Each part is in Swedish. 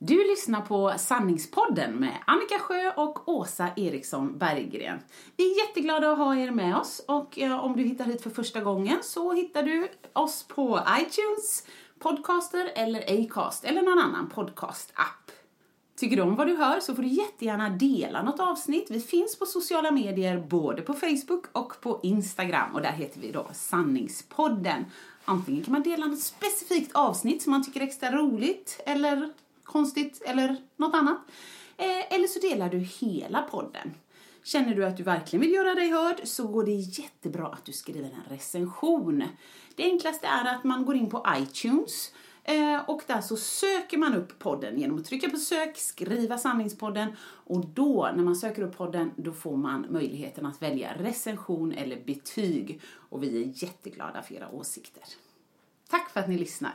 Du lyssnar på Sanningspodden med Annika Sjö och Åsa Eriksson Berggren. Vi är jätteglada att ha er med oss och eh, om du hittar hit för första gången så hittar du oss på iTunes, Podcaster eller Acast eller någon annan podcast-app. Tycker du om vad du hör så får du jättegärna dela något avsnitt. Vi finns på sociala medier både på Facebook och på Instagram och där heter vi då Sanningspodden. Antingen kan man dela något specifikt avsnitt som man tycker är extra roligt eller konstigt eller något annat. Eh, eller så delar du hela podden. Känner du att du verkligen vill göra dig hörd så går det jättebra att du skriver en recension. Det enklaste är att man går in på iTunes eh, och där så söker man upp podden genom att trycka på sök, skriva sanningspodden och då när man söker upp podden då får man möjligheten att välja recension eller betyg och vi är jätteglada för era åsikter. Tack för att ni lyssnar!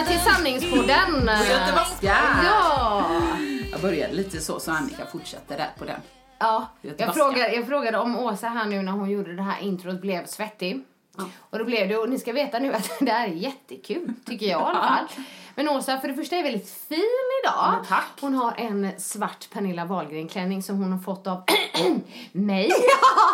välkomna till Sanningspodden! Ja! Ja! Jag började lite så, så Annika fortsätter där på den. ja. Jag, Göteborgska. frågade, jag frågade om Åsa här nu när hon gjorde det här introt blev svettig. Och då blev det, och ni ska veta nu att det här är jättekul, tycker jag i alla fall. Men Åsa, för det första är väldigt fin idag. Men tack. Hon har en svart Pernilla Wahlgren-klänning som hon har fått av mig.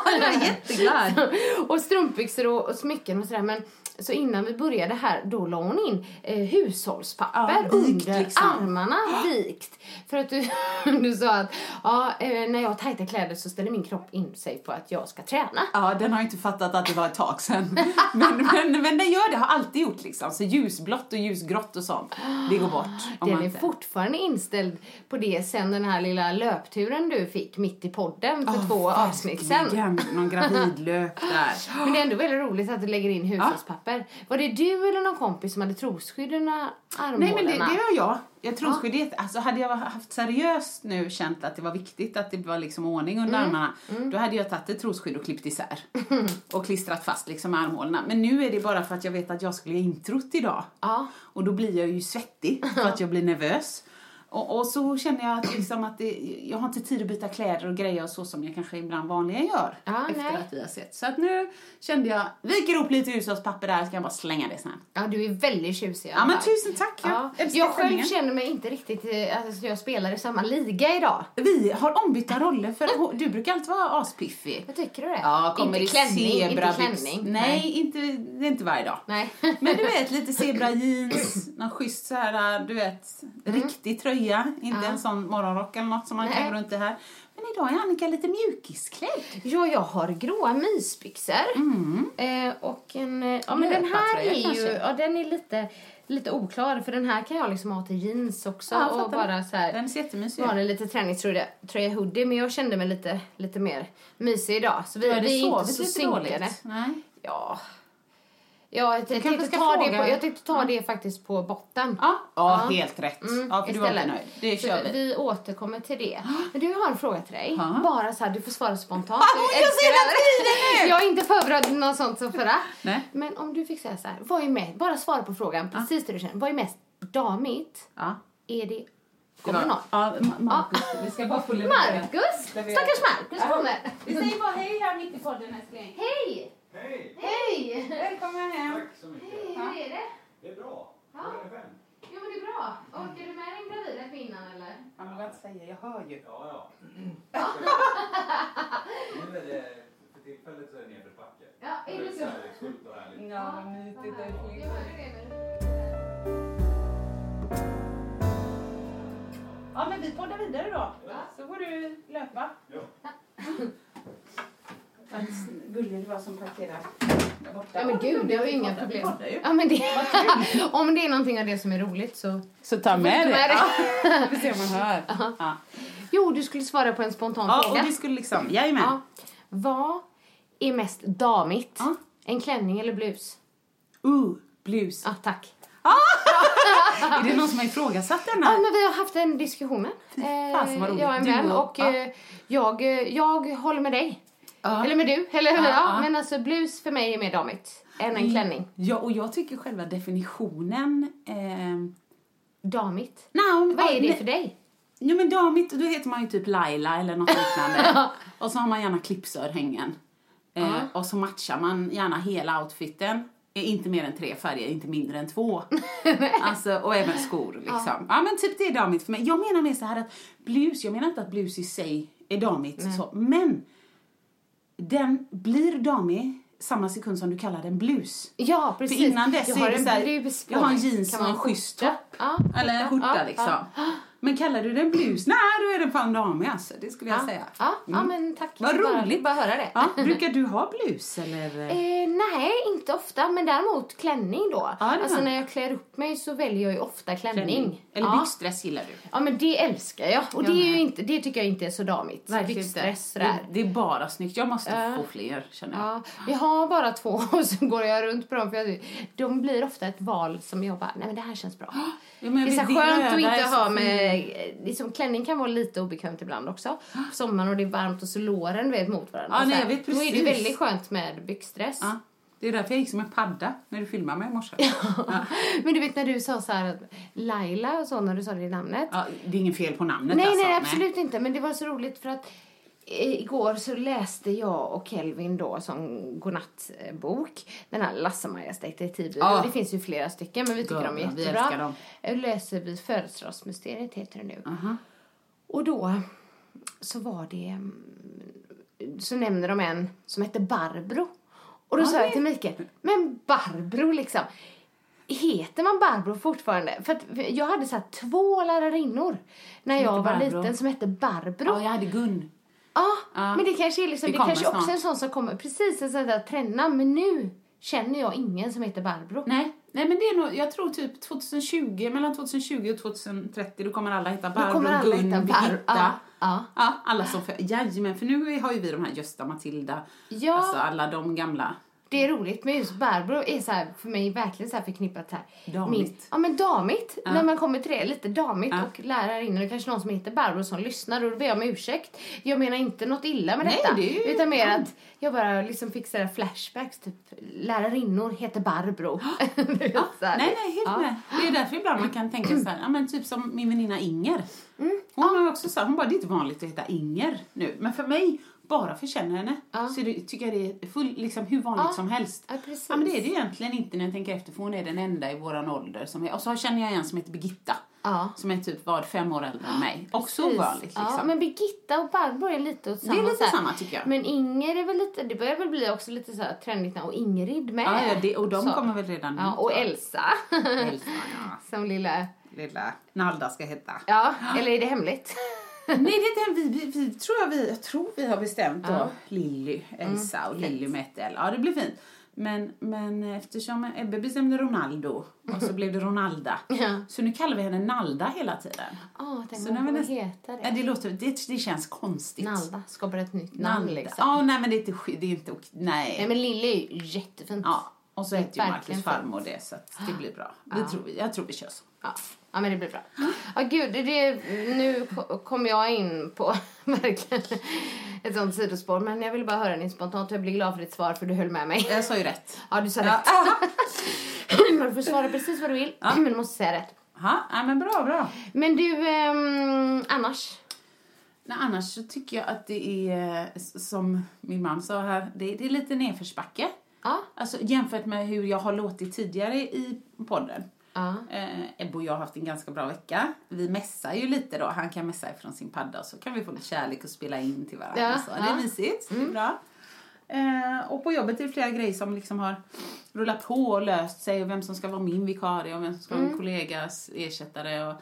Jag är jätteglad. och strumpbyxor och, och smycken och sådär. Men så innan vi började här, då la hon in eh, hushållspapper Ja, vikt under liksom. armarna, vikt. För att du, du sa att ja, eh, när jag har tajta kläder så ställer min kropp in sig på att jag ska träna. Ja, den har inte fattat att det var ett tag sedan. Men, men, men den gör det, har alltid gjort liksom. Så ljusblått och ljusgrått och sånt, det går bort. Den är inte- fortfarande inställd på det sen den här lilla löpturen du fick mitt i podden för två avsnitt sen. Någon gravidlöp där. Men det är ändå väldigt roligt att du lägger in hushållspapper. Var det du eller någon kompis som hade trosskydd under armhålorna? Nej men det, det var jag. Jag ja. alltså hade jag haft seriöst nu känt att det var viktigt att det var liksom ordning under Mm. armarna, då hade jag tagit ett trosskydd och klippt isär. och klistrat fast liksom armhålorna. Men nu är det bara för att jag vet att jag skulle introt idag. Ja. Och då blir jag ju svettig för att jag blir nervös. Och, och så känner jag att, liksom att det, jag har inte tid att byta kläder och grejer och så som jag kanske ibland vanligen gör Ja, efter nej. att vi har sett. Så att nu kände jag, viker upp lite hushållspapper där så kan jag bara slänga det sen. Ja, du är väldigt tjusig Ja men tusen tack, jag Ja. älskar Jag själv stämningen. känner mig inte riktigt, eh, alltså jag spelar i samma liga idag. Vi har ombytta roller för du brukar alltid vara aspiffig. Vad tycker du det? Ja, kommer inte klänning, inte klänning. Nej, Inte, det är inte varje dag. Nej. Men du vet, lite zebra jeans, någon schysst så här, du vet, riktig tröja. Inte Ja. en sån morgonrock eller något som man Nej. kan gå runt i här. Men idag är Annika lite mjukisklädd. Ja, jag har gråa mysbyxor. Eh, och en... eh, Ja, men den här är ju... Ja, den är lite, lite oklar. För den här kan jag liksom ha till jeans också. Ja, och bara så här... Den ser jättemysig var ut. det lite träningströja tröja hoodie. Men jag kände mig lite, lite mer mysig idag. Så vi, vi är inte så synkade. Nej. Ja. Ja, jag, tänkte ta det på, jag tänkte ta det faktiskt på botten. Ja, ja, Ja. helt rätt. Mm, ja, för du var istället. nöjd. Det Så kör vi. vi återkommer till det. Men du, jag har en fråga till dig. Ja. Bara så här, du får svara spontant. Ah, Jag hela det! Jag har inte förberett något sånt som förra. Nej. Men om du fick säga så här, vad är mest, bara svara på frågan precis det du känner. Vad är mest damigt, Ja. är det... Kommer någon? Ja, Ma- Marcus. Vi ska bara få. Marcus! Stackars Marcus kommer. Vi säger bara hej här mitt i podden älskling. Hej! Hej! Hej! Välkommen hem. Tack så mycket. Hej, hur är det? Det är bra. Ja. Hur är det själv? Jo men det är bra. Orkar du med din gravida kvinnan eller? Jag vågar inte säga, jag hör ju. Ja, ja. nu är det, för tillfället så är det nedförsbacke. Ja, är det så? Kärleksfullt och härligt. Ja, mysigt. Jag hörde det men... Ja, men vi poddar vidare då. Så får du löpa. Ja. Gullig du var som parkerar där borta. Ja men gud, det var ju inga Vi problem. Ja, men det, om det är någonting av det som är roligt så... Så ta med med det. Ja, vi ser om man hör. Ja. Jo, du skulle svara på en spontan ja, fråga. och det skulle liksom, jajamän. Ja. Vad är mest damigt? Ja. En klänning eller blus? Uh, blus. Ja, tack. Är det någon som har ifrågasatt denna? Ja, men vi har haft den diskussionen. fasen vad roligt. jag och en vän och- eh, jag, eh, jag håller med dig. Ja. Eller med du. Eller, ja, ja. Men alltså blus för mig är mer damigt än en klänning. Ja, och jag tycker själva definitionen... Eh, Damigt. no, Vad är det för dig? Jo men damigt, då heter man ju typ Laila eller något liknande. och så har man gärna clipsörhängen. Eh, och så matchar man gärna hela outfiten. Inte mer än tre färger, inte mindre än två. alltså, och även skor liksom. Ja. men typ det är damigt för mig. Jag menar mer så här att blus, jag menar inte att blus i sig är damigt så, men den blir damig samma sekund som du kallar den blus. Ja, precis. För innan dess jag har är det en så här, blus på jag har en jeans och en schysst topp. Ja, Eller en skjorta ja, liksom. ja. Men kallar du den blus? Nej, då är den fan damig alltså. Det skulle jag Ja, säga. ja, ja, Mm. men tack. Vad roligt. Bara höra det. Ja, brukar du ha blus eller? Eh, nej, inte ofta. Men däremot klänning då. Ja, alltså när jag klär upp mig så väljer jag ju ofta klänning. Eller ja. byxdress gillar du? Ja, men det älskar jag. Och det, är ju inte, det tycker jag inte är så damigt. Verkligen Byxdress. Det, det är bara snyggt. Jag måste Ja. få fler känner jag. Ja, jag har bara två och så går jag runt på dem. För jag, de blir ofta ett val som jag bara, nej men det här känns bra. Ja, det är så det skönt att inte ha med... Liksom, klänning kan vara lite obekvämt ibland också. På sommaren och det är varmt och så låren vet mot varandra. Ja, nej, jag vet Då är det väldigt skönt med byxdress. Ja. Det är därför jag gick som en padda när du filmade mig i morse. Men du vet när du sa så här att Laila och så när du sa det namnet. Ja, det är inget fel på namnet nej, alltså. nej, absolut inte. Men det var så roligt för att eh, igår så läste jag och Kelvin då som godnattbok. Den här Lasse-Majas detektivbyrå. Ja. Det finns ju flera stycken men vi tycker de är Galna, vi jättebra. älskar dem. Jag läser vi Födelsedagsmysteriet heter det nu. Och då så var det mm, så nämner de en som heter Barbro. Och då sa jag till Mikael, men Barbro liksom. Heter man Barbro fortfarande? För jag hade så två lärarinnor när jag hette var Barbro? liten som hette Barbro. Ja, jag hade Gun. Ja, men det kanske är liksom, Det det, kanske också snart. är en sån som kommer precis en sån där trendnamn. Men nu känner jag ingen som heter Barbro. Nej, nej men det är nog, jag tror typ 2020, mellan 2020 och 2030, då kommer alla heta Barbro, kommer alla Gun, Birgitta. ja, ja. Ja, alla som jajamän, för nu har ju vi de här Gösta, Matilda, Ja. alltså alla de gamla. Det är roligt, men just Barbro är så här, för mig verkligen så här förknippat så här. Damigt. ja men damigt, när man kommer till det, lite damigt Ja. och lärarinnor, det kanske någon som heter Barbro som lyssnar och då ber jag om ursäkt. Jag menar inte något illa med Nej, detta. det är utan mer att jag bara liksom fick sådär flashbacks, typ lärarinnor heter Barbro. Ja, nej, nej, helt Ja. med. Det är därför ibland man kan tänka så här, ja men typ som min väninna Inger. Mm. Hon har också så här, hon bara, det är inte vanligt att heta Inger nu. Men för mig, bara för att känna henne, Ja. så det, tycker jag det är full, liksom hur vanligt Ja. som helst. Ja, precis. men det är det egentligen inte när jag tänker efter, för hon är den enda i våran ålder som är, och så känner jag en som heter Birgitta. Ja. Som är typ, vad, fem år äldre än mig. Också Precis. ovanligt liksom. Ja, men Birgitta och Barbro är lite åt samma Det är lite samma, tycker jag. Men Inger är väl lite, det börjar väl bli också lite så här trendigt. Och Ingrid med. Ja, ja, det, och de Så. kommer väl redan nu. Ja, och tror jag. Elsa. Elsa, ja. Som lilla, Lilla Nalda ska heta. ja, eller är det hemligt? Nej, det är den vi, vi, vi, tror jag, vi, jag tror vi har bestämt då. Lilly, Elsa och Lilly med ett L. Ja, det blir fint. Men, men eftersom Ebbe bestämde Ronaldo och så blev det Ronalda. Ja. Så nu kallar vi henne Nalda hela tiden. Ja, tänk Så hon näst- heter Ja, det. det, låter, det, det känns konstigt. Nalda, skapar ett nytt namn Nalda. liksom. Ja, nej men det är inte, det är inte ok- nej. Nej men Lille är ju jättefint. Ja, och så heter ju Marcus farmor det så det blir bra. Vi tror, jag tror vi kör så. Ja. Ja, men det blir bra. Ja, gud, det, nu ko- kommer jag in på verkligen ett sånt sidospår. Men jag ville bara höra din spontant jag blir glad för ditt svar för du höll med mig. Jag sa ju rätt. Ja, du sa Ja. rätt. du får svara precis vad du vill, men du måste säga rätt. Ha, ja, men bra, bra. Men du, ehm, annars? Nej, annars så tycker jag att det är, eh, som min man sa här, det, det är lite nedförsbacke. Ja. Alltså jämfört med hur jag har låtit tidigare i podden. Ja. Eh, Ebbo och jag har haft en ganska bra vecka. Vi mässar ju lite då. Han kan mässa ifrån sin padda och så kan vi få lite kärlek och spela in till varandra. Ja, så. Det är mysigt. Det är bra. Eh, och på jobbet är det flera grejer som liksom har rullat på och löst sig. Och vem som ska vara min vikarie och vem som ska vara min kollegas ersättare. Och,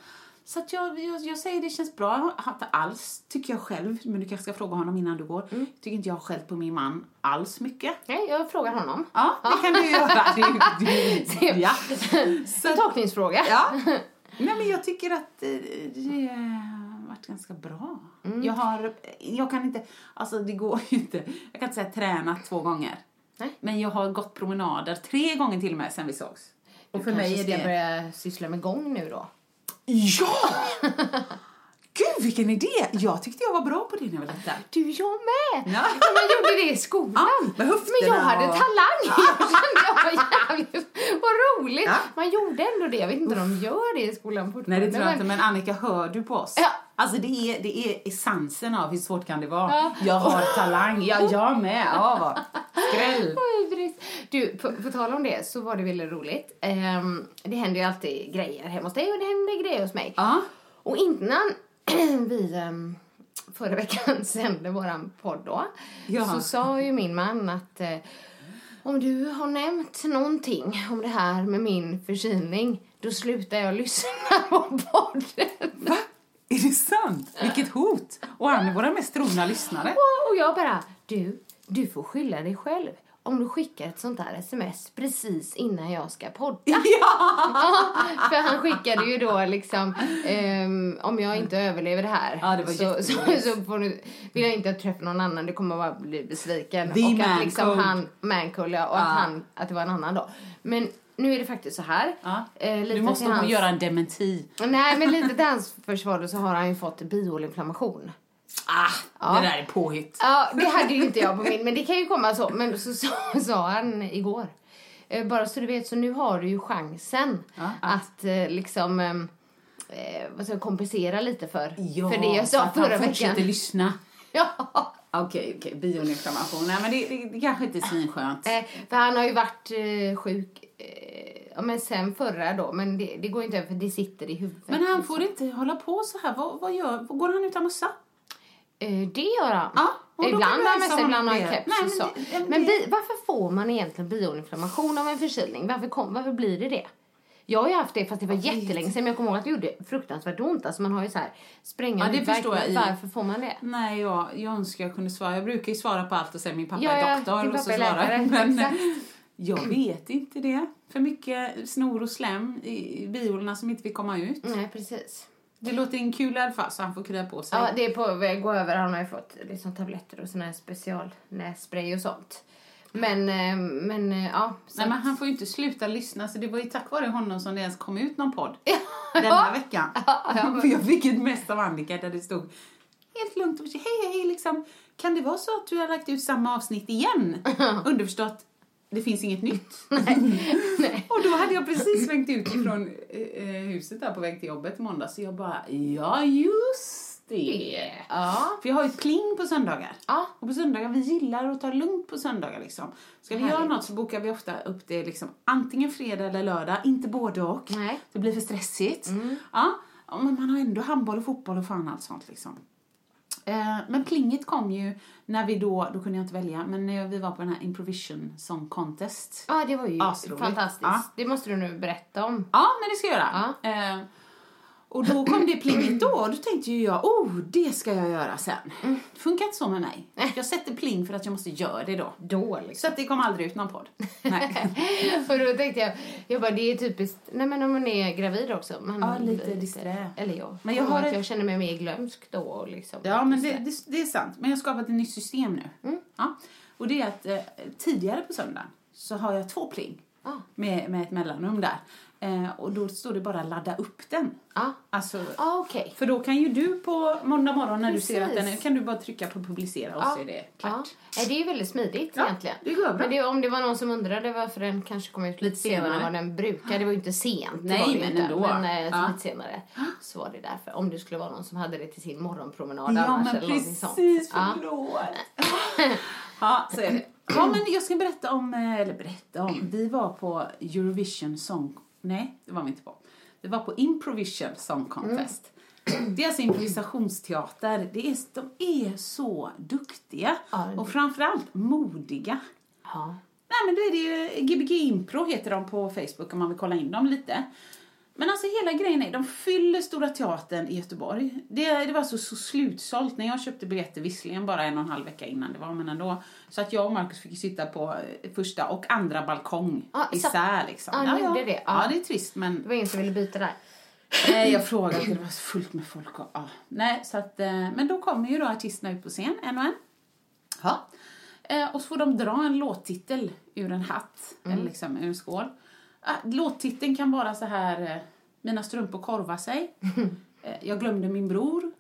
så att jag, jag, jag säger det känns bra. Inte alls, tycker jag själv, men du kanske ska fråga honom innan du går. Tycker inte jag har skällt på min man alls mycket. Nej, jag frågar honom. Ja, det kan du göra. Det, är- det, ja. Så En tolkningsfråga. Ja. Nej, men jag tycker att eh, det har varit ganska bra. Jag har, jag kan inte, alltså det går ju inte, jag kan inte säga tränat två gånger. Nej. Men jag har gått promenader tre gånger till och med sen vi sågs. Och för mig är det... börja syssla med gång nu då. Ja! Gud vilken idé! Jag tyckte jag var bra på det när jag var liten. Du, jag med! Ja. Ja, man gjorde det i skolan. Ja, Men jag hade talang. Jag kände jag var jävligt... Vad roligt. Ja. Man gjorde ändå det. Jag vet inte om de gör det i skolan fortfarande. Nej det tror jag inte, men Annika hör du på oss? Ja. Alltså det är, det är essensen av hur svårt kan det vara. Ja. Jag har talang, ja jag med. Ja, skräll. Oj. Du, på, på tal om det så var det väldigt roligt. Ehm, det händer ju alltid grejer hemma hos dig och det händer grejer hos mig. Ja. Och innan vi um, förra veckan sände våran podd då, Ja. så sa ju min man att eh, om du har nämnt någonting om det här med min förkylning, då slutar jag lyssna på podden. Va? Är det sant? Vilket hot! Och han är våra mest trogna lyssnare. Och- Och jag bara, du, du får skylla dig själv om du skickar ett sånt här sms precis innan jag ska podda. Ja! för han skickade ju då liksom, ehm, om jag inte överlever det här Ja, det så, så, så får du, vill jag inte träffa någon annan, du kommer bara bli besviken. The och att liksom han, mancool, ja, och Ja. att han, att det var en annan då. Men nu är det faktiskt så här. Ja. eh, lite Du måste nog hans- göra en dementi. Nej, men lite till hans försvar så har han ju fått biolinflammation. Ah, det där är påhitt. Ja, det hade ju inte jag på min, men det kan ju komma så. Men så sa, han igår. Eh, Bara så du vet, så nu har du ju chansen Ja, att eh, liksom ehm, eh, vad ska jag, kompensera lite för, Ja, för det jag sa att han förra fortsätter veckan. lyssna. Ja. Okej, okej. Bioinflammation. Nej, men det, det, det kanske inte är svinskönt. Eh, för han har ju varit eh, sjuk eh, ja, men sen förra då, men det, det går inte över för det sitter i huvudet. Men han får inte hålla på så här. Vad, vad gör, går han utan mössa? Eh, det gör han. Ja, ibland har han med sig, ibland har han keps Nej, och men så. men Men bi, varför får man egentligen bioinflammation av en förkylning? Varför, kom, varför blir det det? Jag har ju haft det fast det var jättelänge sedan men jag kommer ihåg att det gjorde fruktansvärt ont. Alltså man har ju så här sprängande Ja, det förstår jag Varför får man det? Nej, jag, jag önskar jag kunde svara. Jag brukar ju svara på allt och säga min pappa Ja, är doktor. din och så pappa svarar Men exakt. jag vet inte det. För mycket snor och slem i biorna som inte vill komma ut. Nej, precis. Det låter in kul i alla fall så han får krya på sig. Ja, det är på väg att gå över. Han har ju fått liksom tabletter och sån här specialnässpray och sånt. Men, eh, men eh, ja. Nej, men han får ju inte sluta lyssna så det var ju tack vare honom som det ens kom ut någon podd denna veckan. För jag fick ett mess av Annika där det stod helt lugnt och hej hej hej liksom. Kan det vara så att du har lagt ut samma avsnitt igen? Underförstått, det finns inget nytt. och då hade jag precis svängt ut ifrån eh, eh, huset där på väg till jobbet i måndag så jag bara, ja just det. Ja. För jag har ju ett pling på söndagar. Ja. Och på söndagar, vi gillar att ta lugnt på söndagar liksom. Ska vi göra något så bokar vi ofta upp det liksom antingen fredag eller lördag, inte både och. Nej. Det blir för stressigt. Ja, ja, men man har ändå handboll och fotboll och fan allt sånt liksom. Eh, men plinget kom ju när vi då, då kunde jag inte välja, men när vi var på den här Improvision Song Contest. Ja, det var ju Asroligt. fantastiskt. Ja. Det måste du nu berätta om. Ja, men det ska jag göra. Eh, och då kom det plinget då och då tänkte ju jag, oh, det ska jag göra sen. Det funkar inte så med mig. Jag sätter pling för att jag måste göra det då. Då Så liksom. att det kom aldrig ut någon podd. Nej. och då tänkte jag, jag bara, det är typiskt, nej men om man är gravid också. Man Ja, lite disträ. Eller jag. Men jag har ett- jag känner mig mer glömsk då och liksom. Ja, men det, det, det är sant. Men jag har skapat ett nytt system nu. Mm. Ja. Och det är att eh, tidigare på söndagen så har jag två pling Ja. med, med ett mellanrum där. Eh, och då står det bara ladda upp den. Ja. Alltså, Ja, okej. för då kan ju du på måndag morgon när du ser att den är, Precis. kan du bara trycka på publicera och så är det Ja. klart. Nej, Det är ju väldigt smidigt Ja, egentligen. det går bra. Men det, om det var någon som undrade varför den kanske kom ut lite senare än vad den brukar. Det var ju inte sent. Nej, men ändå. Men eh, lite senare så var det därför. Om det skulle vara någon som hade det till sin morgonpromenad Ja, annars men eller någonting sånt. precis. Ja. Förlåt. ja, så är det. Ja, men jag ska berätta om, eh, eller berätta om, vi var på Eurovision Song, nej, det var vi inte på. Vi var på Improvision Song Contest. Det är alltså improvisationsteater. Det är, de är så duktiga Ja. och framförallt modiga. Ja. Nej men då är det ju Gbg Impro heter de på Facebook om man vill kolla in dem lite. Men alltså hela grejen är, de fyller Stora Teatern i Göteborg. Det, det var alltså så slutsålt när jag köpte biljetter, visserligen bara en och en halv vecka innan det var, men ändå. Så att jag och Markus fick sitta på eh, första och andra balkong Ja, så- isär liksom. Ja, ni gjorde det? Ja. Ja. det är trist men Det var ingen som ville byta där. Nej, jag frågade, det var så fullt med folk. Och, ja. Nej, så att, eh, men då kommer ju då artisterna ut på scen, en och en. Ja. Eh, och så får de dra en låttitel ur en hatt, eller liksom ur en skål. Ah, låttiteln kan vara så här, eh, Mina strumpor korvar sig. Eh, jag glömde min bror.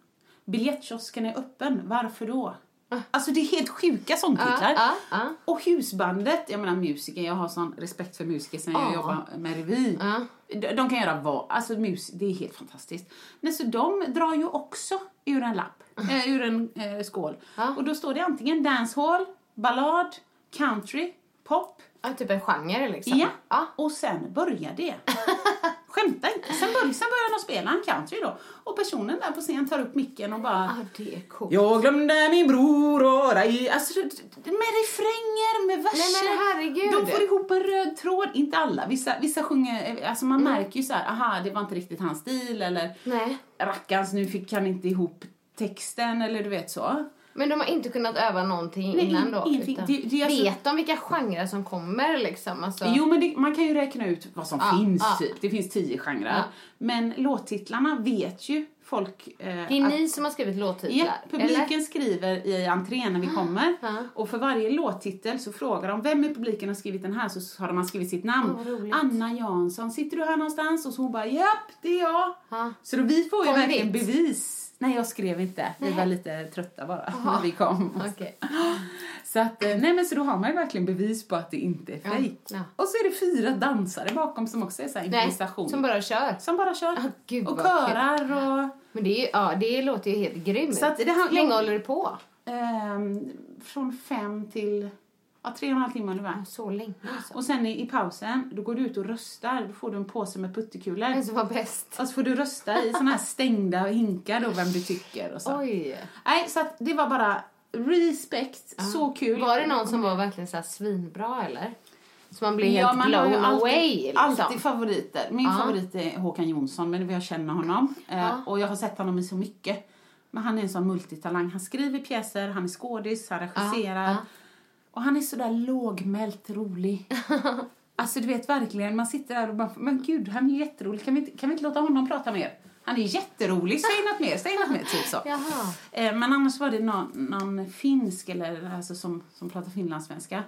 Biljettkiosken är öppen, varför då? Alltså det är helt sjuka sångtitlar. Ja, ja, ja. Och husbandet, jag menar musiker, jag har sån respekt för musiker sen jag Ja. jobbar med revy. De, de kan göra vad, alltså mus, det är helt fantastiskt. Men så de drar ju också ur en lapp, eh, ur en eh, skål. Och då står det antingen dancehall, ballad, country, pop. Ja, typ en genre liksom. Ja. ja. Och sen börjar det. Skämta inte. Sen börjar, sen börjar de spela en country då. Och personen där på scen tar upp micken och bara Ja, det är coolt. jag glömde min bror och dig. Alltså, med refränger, med verser. Nej, men herregud. De får ihop en röd tråd. Inte alla. Vissa, vissa sjunger, alltså man märker ju så här, aha, det var inte riktigt hans stil. Eller Nej. rackarns, nu fick han inte ihop texten. Eller du vet så. Men de har inte kunnat öva någonting Nej, innan då? ingenting. utan- Det- det är alltså- Vet de vilka genrer som kommer liksom? Alltså... Jo, men det, man kan ju räkna ut vad som Ja, finns. ja. Typ. Det finns tio genrer. Ja. Men låttitlarna vet ju folk. Eh, Det är att- ni som har skrivit låttitlar? Ja, publiken eller? skriver i entrén när vi kommer. Ja. Och för varje låttitel så frågar de vem i publiken har skrivit den här så har man skrivit sitt namn. Roligt. Anna Jansson, sitter du här någonstans? Och så hon bara, japp, det är jag. Ja. Så då vi får ju Kom verkligen dit. bevis. Nej, jag skrev inte. Vi var lite trötta bara när vi kom. Okej. Så att, eh, nej men så då har man ju verkligen bevis på att det inte är Ja, fejk. ja. Och så är det fyra dansare bakom som också är så här Nej, improvisation. som bara kör. som bara kör. Ah, gud, och vad kul. körar och... Men det, är, ja, det låter ju helt grymt. Så att det har- Hur länge håller det på? Ehm, från fem till ja, tre och en halv timme ungefär. Så länge alltså. Och sen i, i pausen, då går du ut och röstar. Då får du en påse med puttekulor. Vem som var bäst? Och så får du rösta i såna här stängda hinkar då, vem du tycker och så. Oj. Nej, så att det var bara respect. Så kul. Var det någon som var verkligen så svinbra eller? Så man blev Ja, helt man blown alltid, away liksom. alltid favoriter. Min Ja. favorit är Håkan Jonsson, men jag känner honom. Eh, Ja. och jag har sett honom i så mycket. Men han är en sån multitalang. Han skriver pjäser, han är skådis, han regisserar. Och han är så där lågmält rolig. alltså du vet verkligen, man sitter där och bara, men gud, han är jätterolig. Kan vi, inte- kan vi inte låta honom prata mer? Han är jätterolig, säg något mer, säg något mer, typ så. Eh, Men annars var det någon, någon finsk eller alltså som, som pratar finlandssvenska.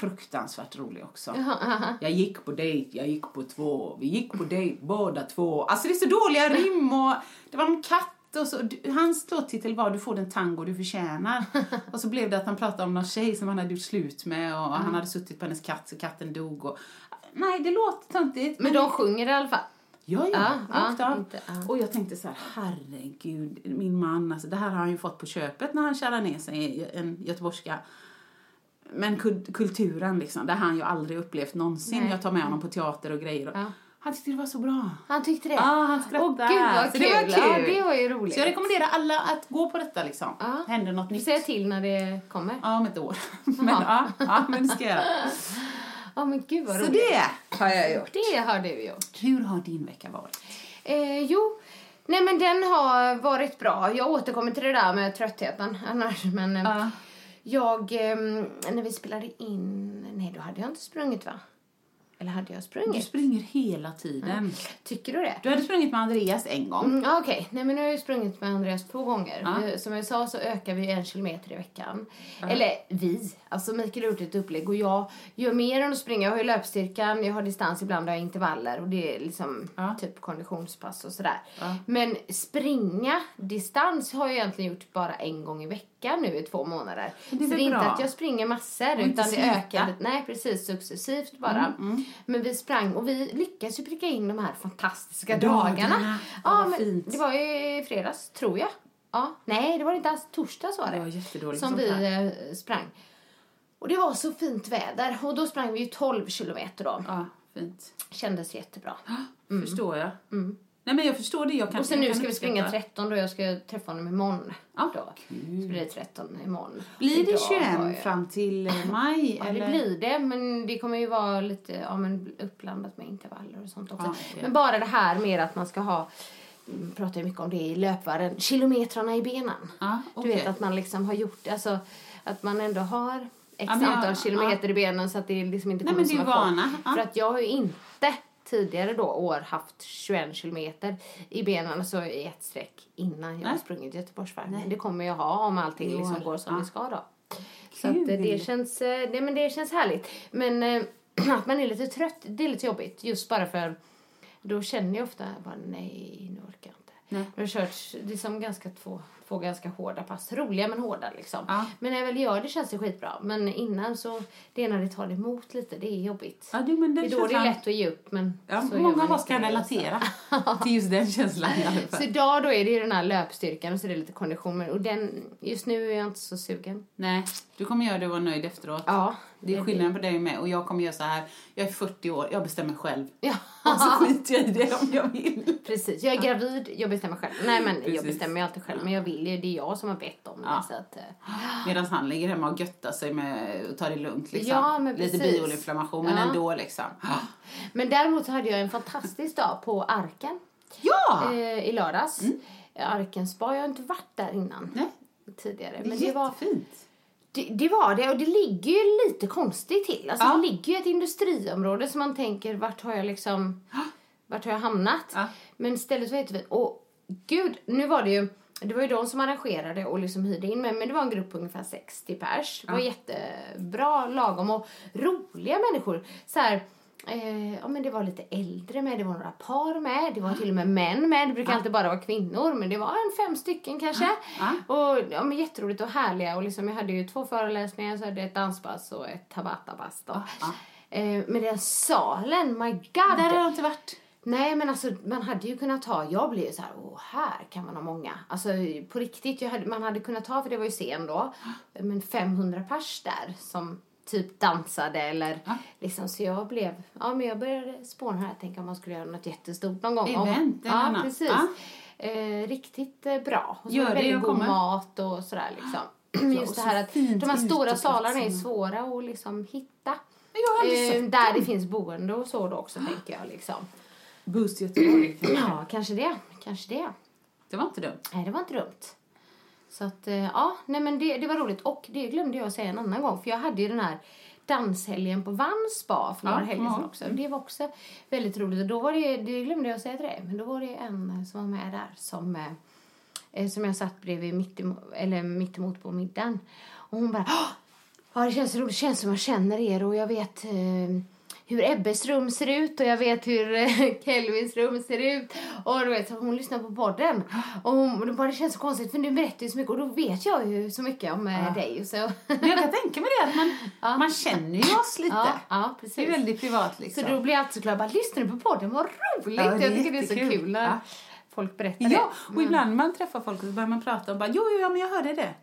Fruktansvärt rolig också. Mm. Jaha, aha. Jag gick på dejt, jag gick på två, vi gick på dejt båda två. Alltså det är så dåliga rim och det var en katt och så, hans låttitel var Du får den tango du förtjänar. och så blev det att han pratade om någon tjej som han hade gjort slut med och han hade suttit på hennes katt så katten dog. Och, nej, det låter töntigt. Men de sjunger i alla fall. Ja, ja, rakt ja, inte- ja. Och jag tänkte så här, herregud, min man, alltså, det här har han ju fått på köpet när han kärrar ner sig i en göteborgska. Men kul- kulturen liksom, det har han ju aldrig upplevt någonsin. Nej. Jag tar med honom på teater och grejer. Och Ja. Han tyckte det var så bra. Han tyckte det? Ja, han skrattade. Åh gud vad Så kul. det var kul. Ja, det var ju roligt. Så jag rekommenderar alla att gå på detta liksom. Ja. Händer något nytt. säger till när det kommer. Ja, Ja, om ett år. men, ja, ja, men det ska jag göra. men gud vad Så roligt. det har jag gjort. Det har du gjort. Hur har din vecka varit? Eh, jo, nej men den har varit bra. Jag återkommer till det där med tröttheten annars. Men eh, Ja. jag, eh, när vi spelade in, nej då hade jag inte sprungit va? Eller hade jag Du sprungit? springer hela tiden. Tycker du det? Du hade sprungit med Andreas en gång. Mm, ja, Okej, nej men nu har jag sprungit med Andreas två gånger. Ja. Vi- Som jag sa så ökar vi en kilometer i veckan. Eller vi, alltså Mikael har gjort ett upplägg och jag gör mer än att springa. Jag har ju löpstyrkan, jag har distans, ibland har jag intervaller och det är liksom Ja. typ konditionspass och sådär. Ja. Men springa distans har jag egentligen gjort bara en gång i veckan nu i två månader. Det så det är inte bra. att jag springer massor Och utan det. Mm, ökar. Nej precis, successivt bara. Men vi sprang och vi lyckades ju pricka in de här fantastiska Dagarna. dagarna. Ja, Ja, men fint. det var ju i fredags, tror jag. Ja, nej, det var inte alls. Torsdags var det. Det var Som vi här. eh, sprang. Och det var så fint väder. Och då sprang vi ju 12 kilometer då. Ja, fint. Kändes jättebra. Förstår jag. Nej men jag förstår det. Jag kan, Och sen nu ska vi springa uppskatta. 13 då. Jag ska träffa honom imorgon. Ja, då. Så blir det 13 imorgon. Blir det Idag 21 har jag- fram till eh, maj? Ja, eller? det blir det. Men det kommer ju vara lite ja, men uppblandat med intervaller och sånt också. Ja, Men bara det här med att man ska ha, mm, pratar ju mycket om det i löpvärlden, kilometrarna i benen. Ja, Du okej. vet att man liksom har gjort, alltså att man ändå har x Ja, antal kilometer i benen så att det liksom inte Nej, kommer men det är vana. För att jag har ju inte tidigare då år haft 21 kilometer i benen alltså i ett streck innan jag har sprungit Göteborgsvarvet. Men det kommer jag ha om allting liksom år. går som Ja. det ska då. Så att eh, det Kul. känns, eh, det, men det känns härligt. Men eh, att man är lite trött, det är lite jobbigt. Just bara för då känner jag ofta bara nej, nu orkar jag inte. Nej. Jag har kört liksom ganska två, två ganska hårda pass. Roliga men hårda liksom. Ja. Men när jag väl gör det känns det skitbra. Men innan så, det är när det tar emot lite, det är jobbigt. Ja, du, men det den är då det är lätt att ge upp men Ja, många av oss kan det, relatera till just den känslan i alla Så. så fall. idag då är det ju den här löpstyrkan och så är det lite kondition. Och den, just nu är jag inte så sugen. Nej, du kommer göra det och vara nöjd efteråt. Ja. Det är det- skillnad på dig med. Och jag kommer göra så här. Jag är 40 år, jag bestämmer själv. Ja. Och så skiter jag i det om jag vill. Precis, jag är gravid, jag bestämmer själv. Nej men jag Precis. bestämmer ju alltid själv. Men jag vill ju, det är jag som har bett om det. Ja. Så att, eh, Medan han ligger hemma och göttar sig med och tar det lugnt liksom. Ja, men Lite bioinflammation men Ja. ändå liksom. Men däremot så hade jag en fantastisk dag på Arken Ja! eh, i lördags. Arken spa, jag har inte varit där innan. Nej. Tidigare. Det Men är det var, jättefint. Det, det var det och det ligger ju lite konstigt till. Alltså Ja. det ligger ju ett industriområde som man tänker vart har jag liksom, vart har jag hamnat? Ja. Men istället så heter vi, och gud, nu var det ju, det var ju de som arrangerade och liksom hyrde in mig, men det var en grupp på ungefär 60 pers. Det var jättebra, lagom och roliga människor. Så här, Eh, ja, men det var lite äldre med, det var några par med, det var till och med män med. Det brukar alltid bara vara kvinnor, men det var en fem stycken kanske. Och ja, men jätteroligt och härliga. Och liksom, jag hade ju två föreläsningar, så hade ett danspass och ett tabata-pass. Då. Eh, men den salen, my god! Där har jag inte varit. Nej men alltså man hade ju kunnat ha, jag blev ju så här, åh här kan man ha många. Alltså på riktigt, hade, man hade kunnat ha, för det var ju scen då, men 500 pers där som typ dansade eller liksom så jag blev, ja men jag började spåna här, tänka om man skulle göra något jättestort någon gång. Event eller Ja precis. Ja. Eh, riktigt eh, bra. Och så Gör det väldigt god mat och sådär liksom. Men Ja, Just det här att de här stora salarna är svåra att liksom hitta. Eh, där det finns boende och så då också tänker jag liksom. Boost Göteborg. Ja, kanske det. Kanske det. Det var inte dumt. Nej, det var inte dumt. Så att, eh, ja, nej men det, det var roligt. Och det glömde jag säga en annan gång. För jag hade ju den här danshelgen på Vann spa för några Ja, helger sedan också. Det var också väldigt roligt. Och då var det, det glömde jag säga till dig, men då var det en som var med där som, eh, eh, som jag satt bredvid mitt emot, eller mitt emot på middagen. Och hon bara, "Åh, ja det känns roligt, det känns som jag känner er och jag vet eh, hur Ebbes rum ser ut och jag vet hur eh, Kelvins rum ser ut. Och du vet, så hon lyssnar på podden. Och hon, och det bara känns så konstigt för du berättar ju så mycket och då vet jag ju så mycket om eh, dig. Så, jag kan tänka mig det att man, man känner ju oss lite. ja, ja, precis. Det är väldigt privat liksom. Så då blir jag alltid så glad. Bara, lyssnar du på podden? Vad roligt! Ja, jag tycker det är så kul när Ja. folk berättar Ja, det. och ibland när man träffar folk och så börjar man prata och bara jo, jo, ja, men jag hörde det.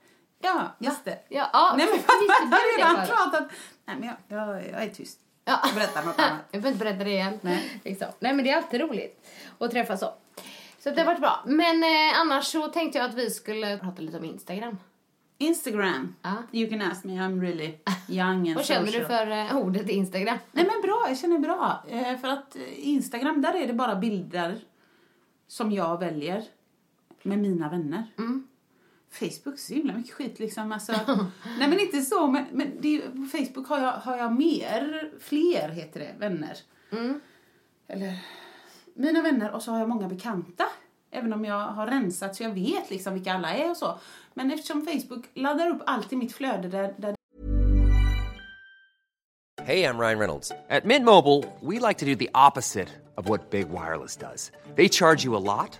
Ja, just det. Ja, ja, Nej, men visst jag har redan bara. pratat. Nej, men jag, jag, jag är tyst. Ja. Jag berättar något annat. Jag behöver inte berätta det igen. Nej. Liksom. Nej, men det är alltid roligt att träffas så. Så det har varit bra. Men eh, annars så tänkte jag att vi skulle prata lite om Instagram. Instagram. Ja. You can ask me, I'm really young and Vad känner du social. för eh, ordet Instagram? Nej men bra, jag känner bra. Eh, för att eh, Instagram, där är det bara bilder som jag väljer med mina vänner. Facebook är så himla mycket skit liksom. Alltså, nej men inte så, men, men det på Facebook har jag, har jag mer, fler heter det, vänner. Eller mina vänner och så har jag många bekanta. Även om jag har rensat så jag vet liksom vilka alla är och så. Men eftersom Facebook laddar upp allt i mitt flöde där, där Hey, I'm Ryan Reynolds. At Mint Mobile, we like to do the opposite of what Big Wireless does. They charge you a lot,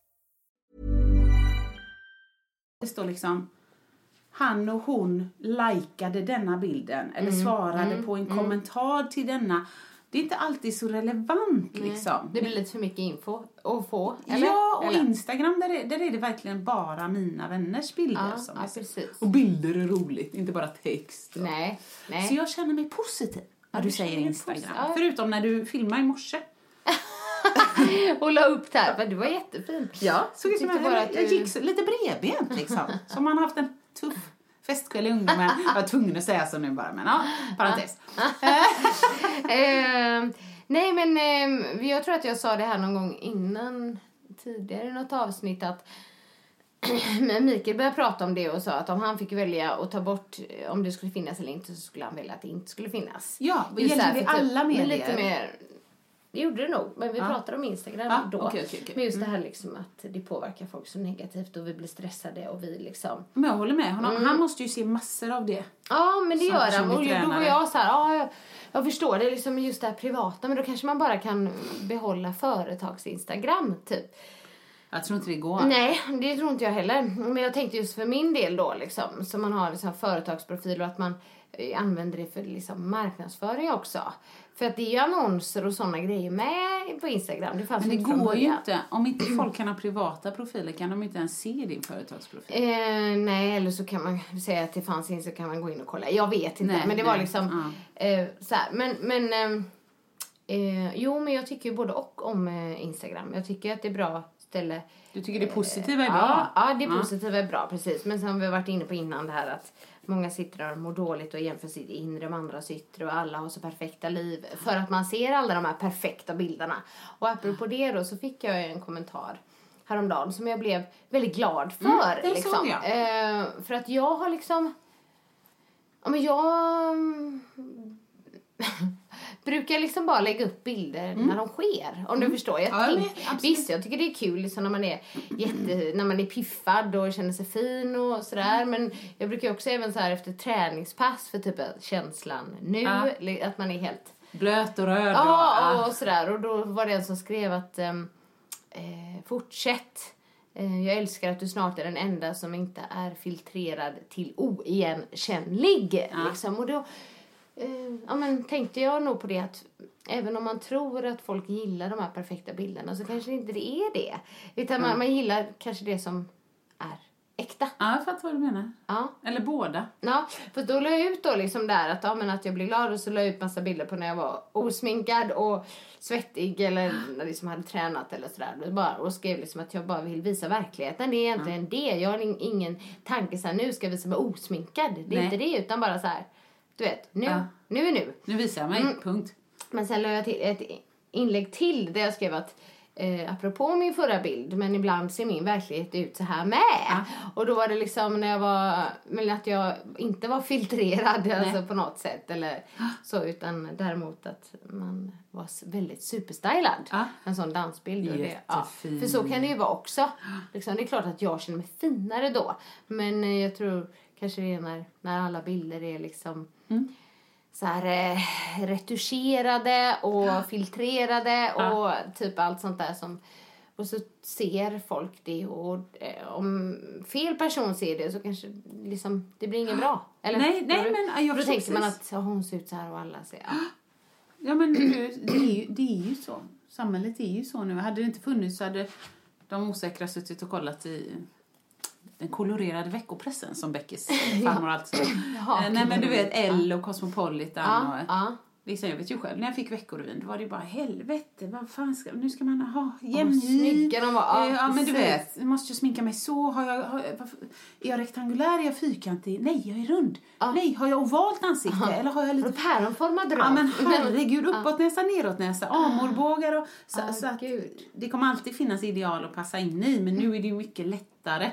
det står liksom han och hon likade denna bilden eller svarade på en kommentar till denna. Det är inte alltid så relevant liksom. Det blir lite för mycket info att få, eller? Ja, och eller? Instagram där är, där är det verkligen bara mina vänners bilder. Ja, som ja, precis. Och bilder är roligt, inte bara text. Nej, nej. Så jag känner mig positiv när du du säger Instagram. ja. Förutom när du filmade i morse. Och la upp där, för du var jättefin. Ja, såg ut som jag, jag, jag gick så, lite bredbent liksom. Som man har haft en tuff festkväll i ungdomen. Jag var tvungen att säga så nu bara, men ja, parentes. Eh, nej, men eh, jag tror att jag sa det här någon gång innan, tidigare i något avsnitt, att men Mikael började prata om det och sa att om han fick välja att ta bort eh, om det skulle finnas eller inte så skulle han välja att det inte skulle finnas. Ja, Just gäller det för alla men medier? Lite mer, det gjorde det nog, men vi Ja. pratade om Instagram Ja, då. okej, okej, okej. Men just det här liksom att det påverkar folk så negativt och vi blir stressade och vi liksom Men jag håller med honom. Mm. Han måste ju se massor av det. Ja, men det Som gör han. Och då var jag så här, ja, jag, jag förstår det liksom just det här privata, men då kanske man bara kan behålla företags-Instagram, typ. Jag tror inte det går. Nej, det tror inte jag heller. Men jag tänkte just för min del då, liksom, så man har liksom företagsprofil och att man använder det för liksom marknadsföring också. För att det är ju annonser och sådana grejer med på Instagram. Det fanns Men det inte går ju inte. Om inte folk kan ha privata profiler kan de inte ens se din företagsprofil. Eh, nej, eller så kan man säga att det fanns in så kan man gå in och kolla. Jag vet inte, Nej, men det var nej, liksom eh, så här. Men, men ehm, eh, jo, men jag tycker ju både och om eh, Instagram. Jag tycker att det är bra ställe. Du tycker det positiva är Ja, bra? ja, det positiva är bra, precis. Men som vi har varit inne på innan det här att många sitter där och mår dåligt och jämför sitt inre med andras yttre och alla har så perfekta liv för att man ser alla de här perfekta bilderna. Och apropå det då så fick jag en kommentar häromdagen som jag blev väldigt glad för. Mm, liksom. Eh, för att jag har liksom... Ja, men jag mm, brukar liksom bara lägga upp bilder när de sker. Om du förstår. Jag Mm. Ja, tänk, visst, jag tycker det är kul liksom, när man är jätte, när man är piffad och känner sig fin och sådär. Men jag brukar också även så här efter träningspass för typ känslan nu, Ja. att man är helt Blöt och röd Ja, och... och sådär. Och då var det en som skrev att ehm, eh, fortsätt. Eh, jag älskar att du snart är den enda som inte är filtrerad till oigenkännlig. Liksom. Och då eh, ja, men tänkte jag nog på det att även om man tror att folk gillar de här perfekta bilderna så kanske inte det är det. Utan man, man gillar kanske det som är äkta. Ja, jag fattar vad du menar. Ja. Eller båda. Ja, för då la jag ut då liksom där att, ja, men att jag blev glad och så la jag ut massa bilder på när jag var osminkad och svettig eller när liksom hade tränat eller sådär. Och, bara, och skrev liksom att jag bara vill visa verkligheten. Det är egentligen det. Jag har in- ingen tanke så här, nu ska jag visa mig osminkad. Det är Nej. inte det utan bara så här, du vet, nu, Ja. nu är nu. Nu visar jag mig. Mm. Punkt. Men sen la jag till ett inlägg till där jag skrev att Eh, apropå min förra bild, men ibland ser min verklighet ut så här med. Och då var det liksom när jag var, men att jag inte var filtrerad alltså på något sätt eller så, utan däremot att man var väldigt superstylad. En sån dansbild. Och det, ja. För så kan det ju vara också. Liksom, det är klart att jag känner mig finare då. Men eh, jag tror kanske det är när, när alla bilder är liksom så här eh, retuscherade och filtrerade och typ allt sånt där som och så ser folk det och eh, om fel person ser det så kanske liksom det blir inget bra. Eller? Nej, nej, men, ja, jag Då tänker precis. man att ja, hon ser ut så här och alla ser... Ja. Ja, men du, det är, ju, det är ju så. Samhället är ju så nu. Hade det inte funnits så hade de osäkra suttit och kollat i den kolorerade veckopressen som Beckis farmor alltid sa. Jaha, Eh, Nej, men du vet. Elle och Cosmopolitan Ja, och... ja. Liksom, jag vet ju själv, när jag fick Veckorevyn då var det ju bara helvete, vad fan ska, nu ska man ha vad jämnhy. snygga de var. Ja, Eh, ja men du vet, jag måste ju sminka mig så. Har jag, har, jag- är jag rektangulär, är jag fyrkantig? Nej, jag är rund. Nej, har jag ovalt ansikte? Eller har jag lite... Päronformad Ja ram. men herregud, uppåtnäsa, neråtnäsa, amordbågar och så, Ah, så att det kommer alltid finnas ideal att passa in i men nu är det ju mycket lättare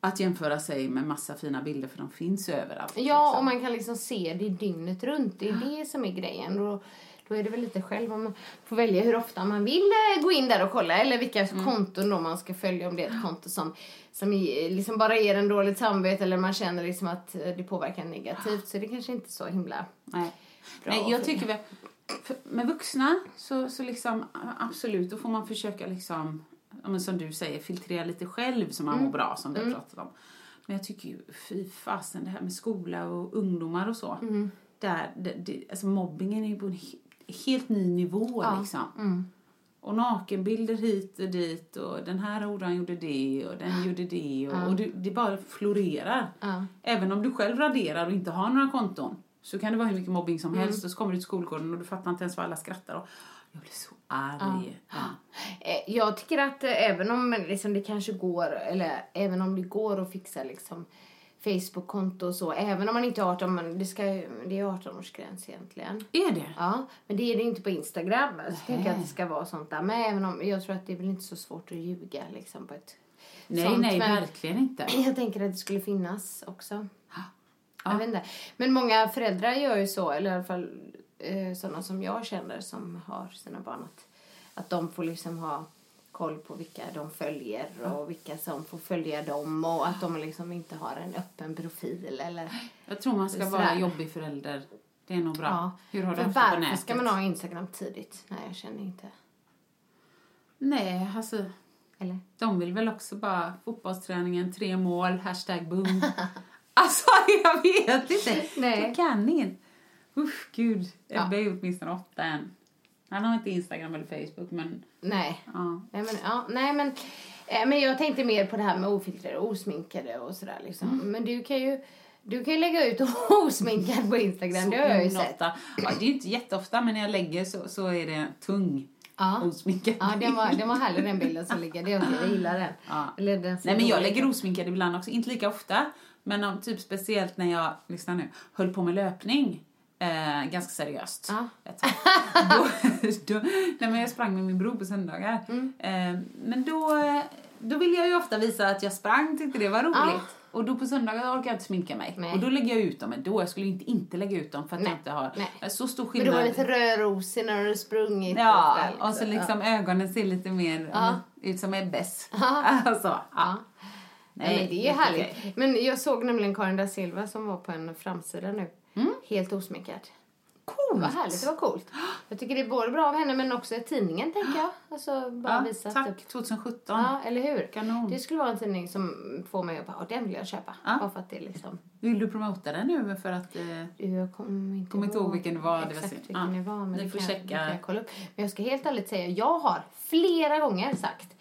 att jämföra sig med massa fina bilder för de finns överallt. Ja, liksom. och man kan liksom se det dygnet runt. Det är det som är grejen. Och då är det väl lite själv om man får välja hur ofta man vill eh, gå in där och kolla eller vilka Mm. konton då man ska följa om det är ett konto som, som i- liksom bara ger en dåligt samvete eller man känner liksom att eh, det påverkar negativt så det kanske inte är så himla Nej. bra. Nej, jag tycker för- med vuxna så, så liksom absolut, då får man försöka liksom, men som du säger, filtrera lite själv så man Mm. mår bra som du har pratat om. Men jag tycker ju, fy fasen, det här med skola och ungdomar och så. Mm. Där, det, det, alltså mobbingen är ju på en he, helt ny nivå liksom. Mm. Och nakenbilder hit och dit och den här horan gjorde det och den gjorde det och, och det, det bara florerar. Ja. Även om du själv raderar och inte har några konton så kan det vara hur mycket mobbing som Mm. helst och så kommer du till skolgården och du fattar inte ens vad alla skrattar och jag blir så arg. Ja. Eh, Jag tycker att eh, även om liksom, det kanske går, eller även om det går att fixa liksom Facebook-konto och så, även om man inte är 18, men det, ska, det är 18-årsgräns egentligen. Är det? Ja, men det är det inte på Instagram. Så tänker jag att det ska vara sånt där. Men även om, jag tror att det är väl inte så svårt att ljuga liksom på ett Nej, sånt. nej, men verkligen inte. Jag tänker att det skulle finnas också. Jag vet inte. Men många föräldrar gör ju så, eller i alla fall eh, sådana som jag känner som har sina barn. Att, att de får liksom ha koll på vilka de följer och vilka som får följa dem och att de liksom inte har en öppen profil eller Jag tror man ska Sådär. vara jobbig förälder. Det är nog bra. Ja. Hur har du haft det på varför nätet? ska man ha Instagram tidigt? Nej, jag känner inte. Nej, alltså Eller? de vill väl också bara fotbollsträningen, tre mål, hashtag boom. alltså jag vet inte. Nej. Jag kan ingen. Usch gud. Ja. Ebbe är åtminstone åtta än. Han har inte Instagram eller Facebook men Nej. ja. Nej men, ja, nej, men, eh, men jag tänkte mer på det här med ofiltrerade och osminkade och sådär liksom. Mm. Men du kan ju du kan ju lägga ut osminkad på Instagram, det har jag ju Så sett. Ja, det är ju inte jätteofta men när jag lägger så, så är det tung Ja. osminkad Ja, den var, den var härlig den bilden som ligger. Det är okej, jag gillar den. Ja. Eller den Nej men jag lägger osminkad ibland också, inte lika ofta. Men om, typ speciellt när jag, lyssna nu, höll på med löpning. Eh, ganska seriöst. Ja. tag. då, då, nej, men jag sprang med min bror på söndagar. Mm. Eh, men då, då ville jag ju ofta visa att jag sprang, tyckte det var roligt. Ja. Och då på söndagar orkar jag inte sminka mig. Nej. Och då lägger jag ut dem ändå. Jag skulle inte inte lägga ut dem för att Nej. jag inte har Nej. så stor Men skillnad. du var lite rödrosig när du sprungit. Ja, sådär, och så liksom ögonen ser lite mer Ja. ut som Ebbes. Ja. Alltså, ja. Ja. Nej, men det är härligt. okej. Men jag såg nämligen Karin da Silva som var på en framsida nu. Helt osminkad. Coolt! Vad härligt, det var coolt. Jag tycker det är både bra av henne men också tidningen tänker jag. Alltså bara Ja, visa tack. typ. 2017. Ja, eller hur? Kanon. Det skulle vara en tidning som får mig att bara, "Ja, den vill jag köpa. Ja. Bara för att det liksom, Vill du promota den nu för att... Eh, jag kommer inte, Kommer inte ihåg vilken det var, det var Exakt vilken Ja. det var. Men Ni får kan, checka. kan jag kolla upp. Men jag ska helt ärligt säga, jag har flera gånger sagt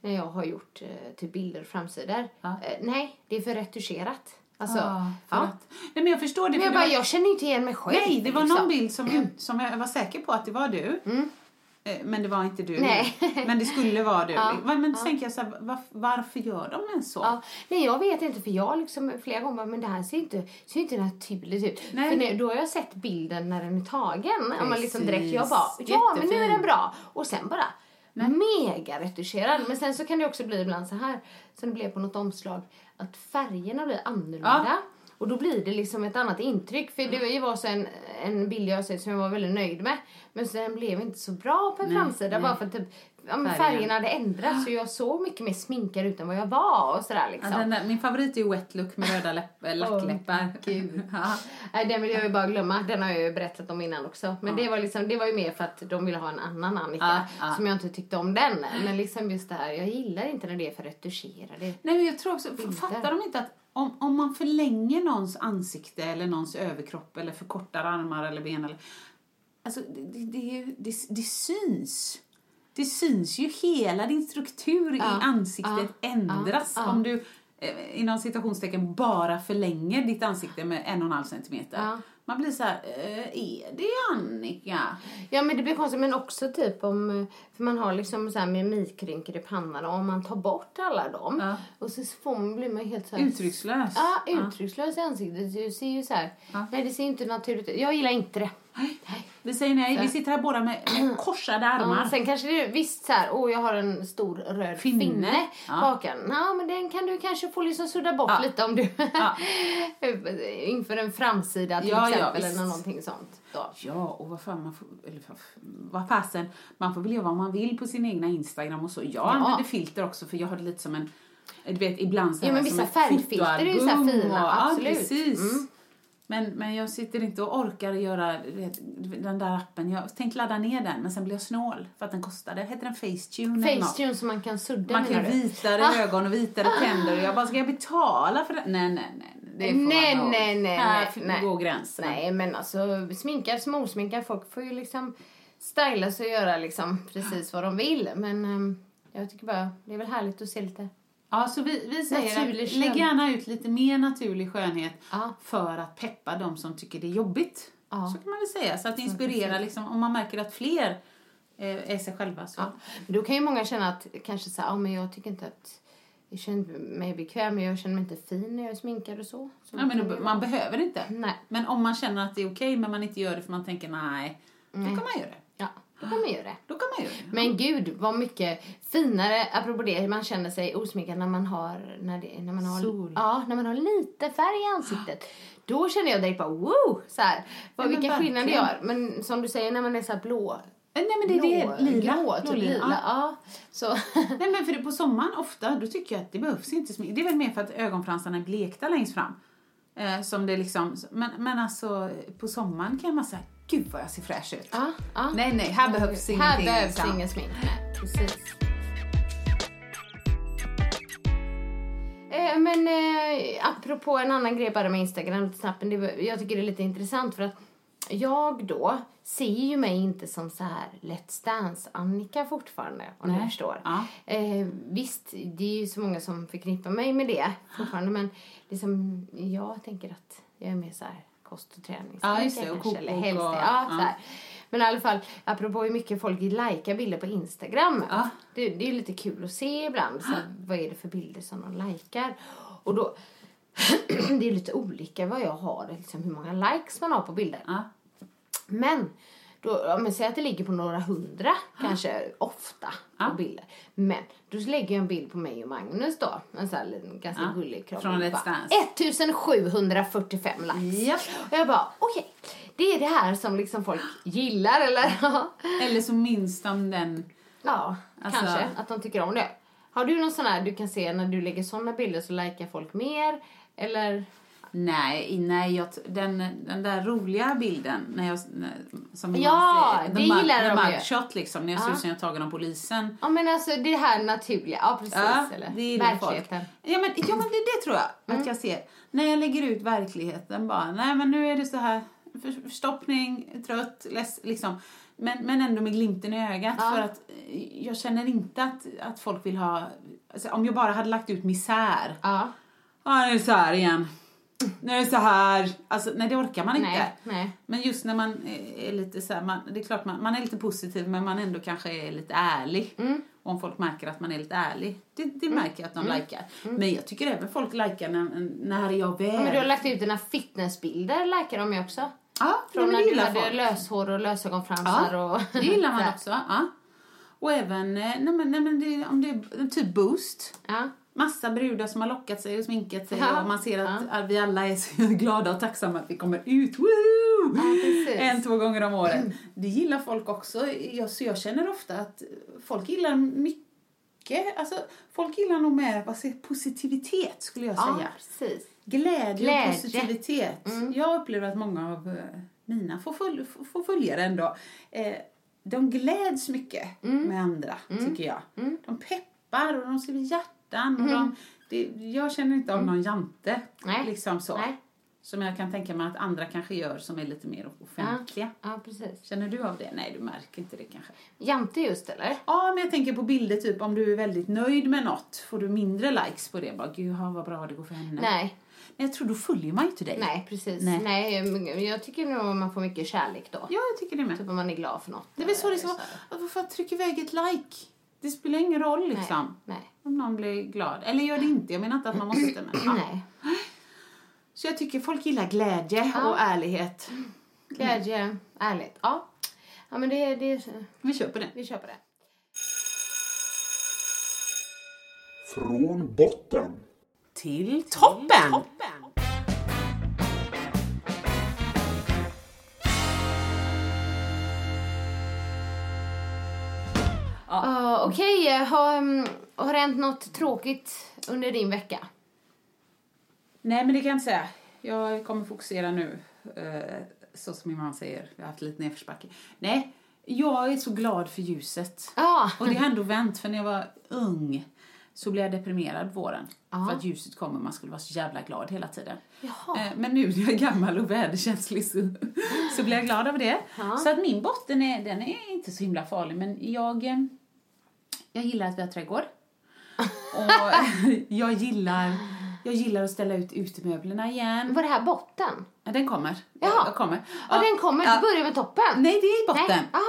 när jag har gjort eh, till bilder och framsidor. Ja. Eh, nej, det är för retuscherat. Alltså, ah, ja. att, nej men jag förstår det. Men jag bara, var, jag känner inte igen mig själv. nej, det var liksom. någon bild som jag, som jag var säker på att det var du. Eh, Men det var inte du. Nej. Men det skulle vara du. Ja, Men ja. tänker jag så här, var, varför gör de ens så? Ja, nej, jag vet inte för jag liksom flera gånger men det här ser inte, ser inte naturligt ut. Nej. För nu, då har jag sett bilden när den är tagen. Om man liksom direkt, jag Precis. bara, ja men nu är den Jättefin. bra. Och sen bara mega retuscherad. Men sen så kan det också bli ibland så här, som det blev på något omslag, att färgerna blir annorlunda. Ja. Och då blir det liksom ett annat intryck. För det var så en, en bild jag sett som jag var väldigt nöjd med. Men sen blev inte så bra på en framsida bara för att typ, ja, men Färgen. färgerna hade ändrats. Så jag såg mycket mer sminkad ut än vad jag var och sådär liksom. Ja, där, min favorit är ju wet look med röda läpp, äh, lackläppar. Gud. ja. Nej, den vill jag ju bara glömma. Den har jag ju berättat om innan också. Men det, var liksom, det var ju mer för att de ville ha en annan Annika. Ja, ja. Som jag inte tyckte om den. Men liksom just det här, jag gillar inte när det är för retuscherade. Nej, men jag tror också, fattar de inte att om, om man förlänger någons ansikte eller någons överkropp eller förkortar armar eller ben eller... Alltså, det, det, det, det syns. Det syns ju hela din struktur Ja, i ansiktet ja, ändras ja, om du eh, inom citationstecken bara förlänger ditt ansikte med en och en halv centimeter. Man blir så här, eh, är det Annika? Ja men det blir konstigt men också typ om, för man har liksom så här med mikrynkor i pannan och om man tar bort alla dem och så får man, blir man helt så här, Uttryckslös. Ja, uttryckslös i ansiktet. Du ser ju så här, nej det ser inte naturligt ut. Jag gillar inte det. Vi säger nej. Vi sitter här båda med, med korsade armar. Ja, sen kanske det är visst så här, åh jag har en stor röd Finne. finne, Ja. bakom. Ja, men den kan du kanske få liksom sudda bort Ja. lite om du Ja. inför en framsida till Ja, ja, exempel eller någonting sånt. Då. Ja, och vad fan man får, eller vad, fasen, man får väl göra vad man vill på sin egna Instagram och så. Jag använder filter också för jag har det lite som en, du vet ibland så Ja, här men som vissa färgfilter är ju så fina, och, absolut. Ja, precis. Mm. Men, men jag sitter inte och orkar göra den där appen. Jag tänkte ladda ner den men sen blev jag snål för att den kostade. Heter den Facetune? Facetune som man kan sudda Man kan vitare Ah. ögon och vitare tänder och jag bara, ska jag betala för det? Nej, nej, nej. Det får nej, man nej, nej, Här nej, går gränsen. Nej, men alltså sminkad som osminkad folk får ju liksom sig och göra liksom precis vad de vill. Men ehm, jag tycker bara, det är väl härligt att se lite Ja, så vi, vi säger Naturlig att lägg gärna ut lite mer naturlig skönhet Ja. för att peppa de som tycker det är jobbigt. Ja. Så kan man väl säga. Så att inspirera, liksom, om man märker att fler eh, är sig själva. Så. Ja. Men då kan ju många känna att kanske så här, ja, men jag tycker inte att jag känner mig bekväm, jag känner mig inte fin när jag är sminkad och så. så Ja, men då, man behöver inte. Nej. Men om man känner att det är okej men man inte gör det för man tänker nej, då kan man göra det. Då kan man göra det. Då kan man göra det. Men gud vad mycket finare, apropå det, man känner sig osminkad när man har, när det, när man har, Sol. Ja, när man har lite färg i ansiktet. Då känner jag direkt bara wow! Så här, vad, men vilken skillnad det gör. Men som du säger när man är så blå, Nej men det är det, lila. grå, typ blålila. lila. Ja. Så. Nej men för det, på sommaren ofta, då tycker jag att det behövs inte smink. Det är väl mer för att ögonfransarna är blekta längst fram. Eh, som det liksom, men, men alltså på sommaren kan man säga, gud vad jag ser fräsch ut. ja, ja. Nej nej, här behövs Här ingenting. behövs liksom. ingen smink. Nej, precis. Eh, Men eh, apropå en annan grej bara med Instagram, lite snabbt, det, jag tycker det är lite intressant för att jag då ser ju mig inte som så här Let's Dance-Annika fortfarande, om du Nej. förstår. Ja. Eh, visst, det är ju så många som förknippar mig med det fortfarande, men liksom, jag tänker att jag är mer så här kost och träning. Ja, just det, och kanske, eller hälsa. och- ja, ja. Men i alla fall, apropå hur mycket folk likar bilder på Instagram. Ja. Det, det är lite kul att se ibland. Så vad är det för bilder som de likar? Och då, det är lite olika vad jag har, liksom hur många likes man har på bilder. Men, då, men säg att det ligger på några hundra, kanske ofta, på bilder. Men, då lägger jag en bild på mig och Magnus då. En sån här liten, ganska Ja. gullig kropp. Från Let's Dance. 1745 likes. Japp. Och jag bara, okej. Det är det här som liksom folk gillar, eller? Eller så minns de den. ja, Alltså- kanske. Att de tycker om det. Har du någon sån här, du kan se när du lägger såna bilder så likar folk mer? Eller? Nej, nej jag, den, den där roliga bilden när jag, som Ja, the det mug- gillar the de ju. mugshot liksom, när jag ser Ja. ut som jag tagen av polisen. Ja men alltså det här naturliga, ja precis. Ja, eller? det folk. Verkligheten. Ja men, ja, men det, det tror jag Mm. att jag ser. När jag lägger ut verkligheten bara, nej men nu är det så här, för- förstoppning, trött, less, liksom. Men, men ändå med glimten i ögat Ja. för att eh, jag känner inte att, att folk vill ha, alltså, om jag bara hade lagt ut misär. Ja. Ja, nu är det så här igen. Det är så här. Alltså, nej det orkar man inte. Nej, nej. Men just när man är lite så här, man, det är klart man, man är lite positiv men man ändå kanske är lite ärlig. Mm. Om folk märker att man är lite ärlig. Det, det märker jag att de likar. Men jag tycker även folk likar när, när jag väl... Ja, men du har lagt ut dina fitnessbilder, likar de ju också. Ja, Från det när du hade folk. löshår och lösögonfransar Ja, och... det gillar man också. Ja. Och även eh, nej men, nej men det, om det är typ boost. Ja. Massa brudar som har lockat sig och sminkat sig Ja. och man ser att Ja. vi alla är så glada och tacksamma att vi kommer ut. Woo! Ja, en, två gånger om året. Det gillar folk också. Jag, så jag känner ofta att folk gillar mycket. Alltså, folk gillar nog mer positivitet skulle jag Ja, säga. precis. Glädje, Glädje. och positivitet. Jag upplever att många av eh, mina får, följ, får- följare ändå, eh, de gläds mycket med andra, tycker jag. De peppar och de skriver hjärtan. Och de, det, jag känner inte av någon jante. Nej. Liksom så. Nej. Som jag kan tänka mig att andra kanske gör som är lite mer offentliga. Ja, precis. Känner du av det? Nej, du märker inte det kanske. Jante just, eller? Ja, men jag tänker på bilder typ om du är väldigt nöjd med något. Får du mindre likes på det? Bara, gud vad bra det går för henne. Nej. Men jag tror då följer man ju inte dig. Nej, precis. Nej. Nej. jag tycker nog man får mycket kärlek då. Ja, jag tycker det med. Typ om man är glad för något. Det är väl så det ska vara. Varför trycka iväg ett like? Det spelar ingen roll liksom. Nej. Nej. Om någon blir glad. Eller gör det inte. Jag menar inte att man måste. Men, ja. Nej. Så jag tycker folk gillar glädje Ja. och ärlighet. Glädje, ärlighet. Ja. Ja, men det, det, Vi på det. vi köper det. Från botten. Till toppen! Ja, Okej, har, um, har det hänt något tråkigt under din vecka? Nej, men det kan jag inte säga. Jag kommer fokusera nu, eh, så som min mamma säger. Jag har haft lite nedförsbacke. Nej, jag är så glad för ljuset. Ja. Och det har ändå vänt, för när jag var ung så blev jag deprimerad våren. Ja. För att ljuset kommer man skulle vara så jävla glad hela tiden. Jaha. Eh, Men nu när jag är gammal och väderkänslig så, så blir jag glad av det. Ja. Så att min botten är, den är inte så himla farlig, men jag, eh, jag gillar att vi har trädgård. Och jag gillar, jag gillar att ställa ut utemöblerna igen. Var det här botten? Ja, den kommer. Jaha. Jag kommer. Ja, den kommer. Du börjar med toppen? Nej, det är botten. Nej.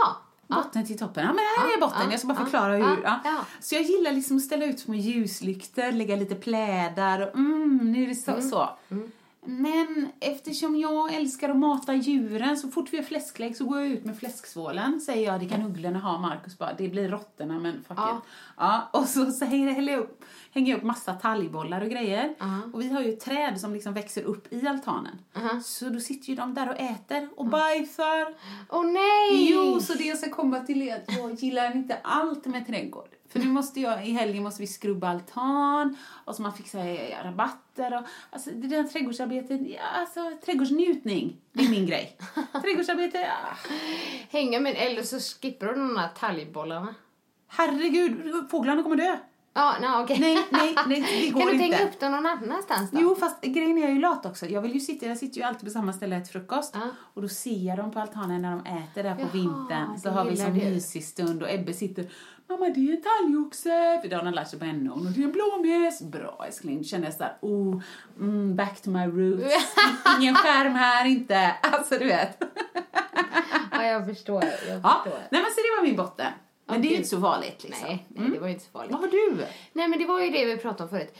Botten till toppen. Ja, men här Ja, är botten. ja, jag ska bara förklara ja, hur. Ja. Så jag gillar liksom att ställa ut små ljuslyktor, lägga lite plädar och mm, nu är det så. så. Men eftersom jag älskar att mata djuren, så fort vi har fläsklägg så går jag ut med fläsksvålen. Säger jag, det kan ugglorna ha. Marcus bara, det blir råttorna men fuck Ja. it. Ja, och så, jag- häller jag upp, hänger jag upp massa talgbollar och grejer. Och vi har ju träd som liksom växer upp i altanen. Så då sitter ju de där och äter och bajsar. Åh nej! Jo, så det jag ska komma till är att jag gillar inte allt med trädgård. För nu måste jag, i helgen måste vi skrubba altan och så man fixar rabatter och alltså det där trädgårdsarbetet, ja alltså trädgårdsnjutning, det är min grej. Trädgårdsarbete, ja. Hänga med eller så skippar du de där talgbollarna. Herregud, fåglarna kommer dö. Ja, nej okej. Nej, nej, nej, det går Kan du inte. hänga upp dem någon annanstans då? Jo, fast grejen är jag är ju lat också. Jag vill ju sitta, jag sitter ju alltid på samma ställe och äter frukost. Ja. Och då ser jag dem på altanen när de äter där på Jaha, vintern. Så det har vi gillar som du. mysig stund och Ebbe sitter Mamma det är en talgoxe, för det har han lärt sig på NO. Och det är en blåmes. Bra älskling, känner jag såhär, oh, mm, back to my roots. Ingen skärm här inte. Alltså du vet. Ja, jag förstår. Jag Ja, förstår. nej men så det var min botten. Men det är ju inte så vanligt liksom. Nej, nej, det var inte så farligt. Vad har du? Nej, men det var ju det vi pratade om förut.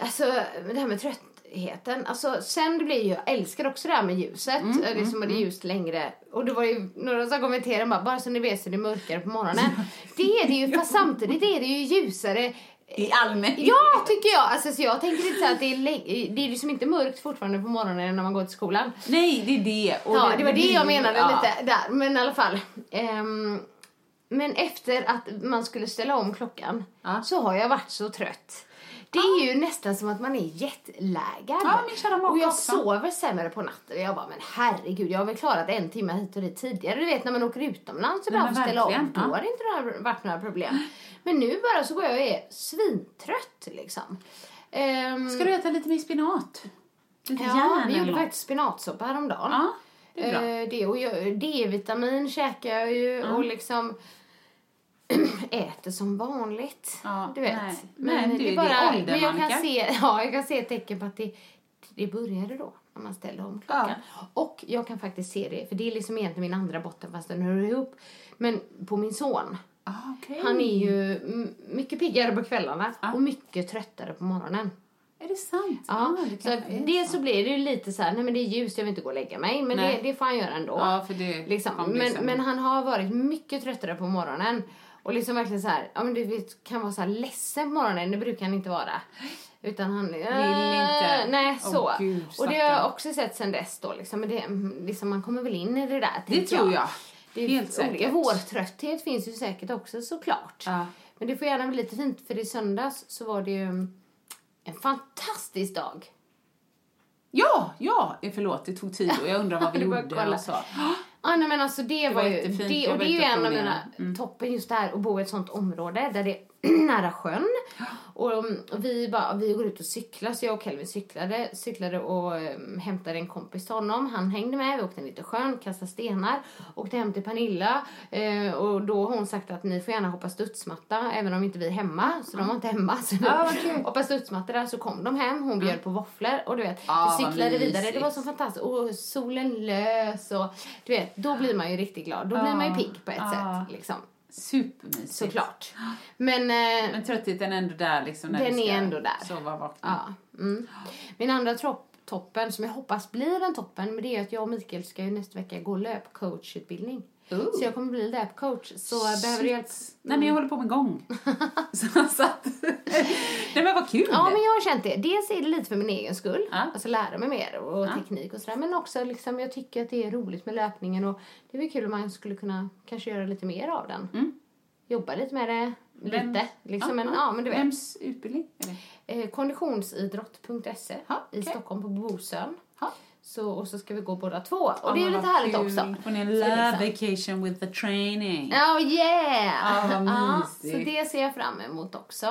Alltså, det här med tröttheten. Alltså, sen det blir ju, jag älskar också det här med ljuset. Mm, det som är ljust längre. Och det var ju några som kommenterade bara, bara så ni vet så det är mörkare på morgonen. det är det ju, fast samtidigt är det ju ljusare I allmänhet. Ja, tycker jag. Alltså, så jag tänker inte så att det är, det är liksom inte mörkt fortfarande på morgonen när man går till skolan. Nej, det är det. Och ja, det var det jag menade ja. lite där. Men i alla fall. Ehm, men efter att man skulle ställa om klockan Ja. så har jag varit så trött. Det är ju nästan som att man är jetlaggad. Ja, min kära och jag också. sover sämre på natten. Jag bara, men herregud, jag har väl klarat en timme hit och dit tidigare. Du vet när man åker utomlands och får ställa om. Då ja. har det inte varit några problem. Men nu bara så går jag och är svintrött liksom. Ehm, Ska du äta lite mer spinat? Lite Ja, vi gjorde faktiskt spinatsoppa häromdagen. Ja, det är bra. Eh, det, och D-vitamin käkar jag ju och liksom äter som vanligt. Ja, du vet. nej. Men, du, det det är är bara, åldern, men jag kan, se, ja, jag kan se tecken på att det, det började då när man ställde om klockan. Och jag kan faktiskt se det, för det är liksom egentligen min andra botten fast den hör ihop. Men på min son. Ah, okej. Han är ju mycket piggare på kvällarna och mycket tröttare på morgonen. Är det sant? Ja, Ah, det så är dels så blir det ju lite så här, nej men det är ljust, jag vill inte gå och lägga mig. Men det, Nej. det får han göra ändå. Ja, för det liksom. men, men han har varit mycket tröttare på morgonen. Och liksom verkligen så här, ja men du vet, kan vara så här ledsen på morgonen, det brukar han inte vara. Utan han vill inte. Nej, Åh, så. Gud, och det har jag också sett sen dess då. Liksom, men det, liksom, man kommer väl in i det där. Det tror jag. Det är Helt säkert. olika. Vårtrötthet finns ju säkert också såklart. Ja. Men det får gärna bli lite fint för i söndags så var det ju en fantastisk dag. Ja, ja, eh, förlåt, det tog tid och jag undrar vad vi gjorde och så. Ja, nej, men alltså det, var var ju, det, och det är ju en av mina toppen just där att bo i ett sånt område där det är nära sjön. Och, um, vi, bara, vi går ut och cyklar, så jag och Kelvin cyklade, cyklade och um, hämtade en kompis till honom. Han hängde med, vi åkte ner till sjön, kastade stenar, åkte hem till Pernilla eh, och då har hon sagt att ni får gärna hoppa studsmatta även om inte vi är hemma. Så de var inte hemma. Så Ah, kul. hoppade studsmatta där, så kom de hem, hon bjöd på våfflor och du vet, Ah, vi cyklade vidare. Det var så fantastiskt. Och solen lös och du vet, då blir man ju riktigt glad. Då blir man ju pigg på ett Ah. sätt liksom. Supermysigt. Såklart. Men, eh, Men tröttheten är ändå där liksom. När Den ska är ändå där. Sova och vakna. ja. Mm. Min andra tropp, toppen som jag hoppas blir en toppen, men det är att jag och Mikael ska ju nästa vecka gå löpcoachutbildning. Ooh. Så jag kommer bli löpcoach. Så behöver du hjälp? Nej men jag håller på med gång. så, så att, Nej men vad kul. Ja, men jag har känt det. Dels är det lite för min egen skull, Ja. alltså lära mig mer och teknik och sådär. Men också liksom, jag tycker att det är roligt med löpningen och det är kul om man skulle kunna kanske göra lite mer av den. Jobba lite med det, Vem- lite. Liksom, Ja, men, ja. ja, men du vet. Vems utbildning är? Eh, konditionsidrott.se Ja, i okej. Stockholm på Bosön. Ja. Så, och så ska vi gå båda två. Och det är lite härligt kul. också. Får ni en love liksom- vacation with the training. Oh yeah! Vad Ja, så det ser jag fram emot också.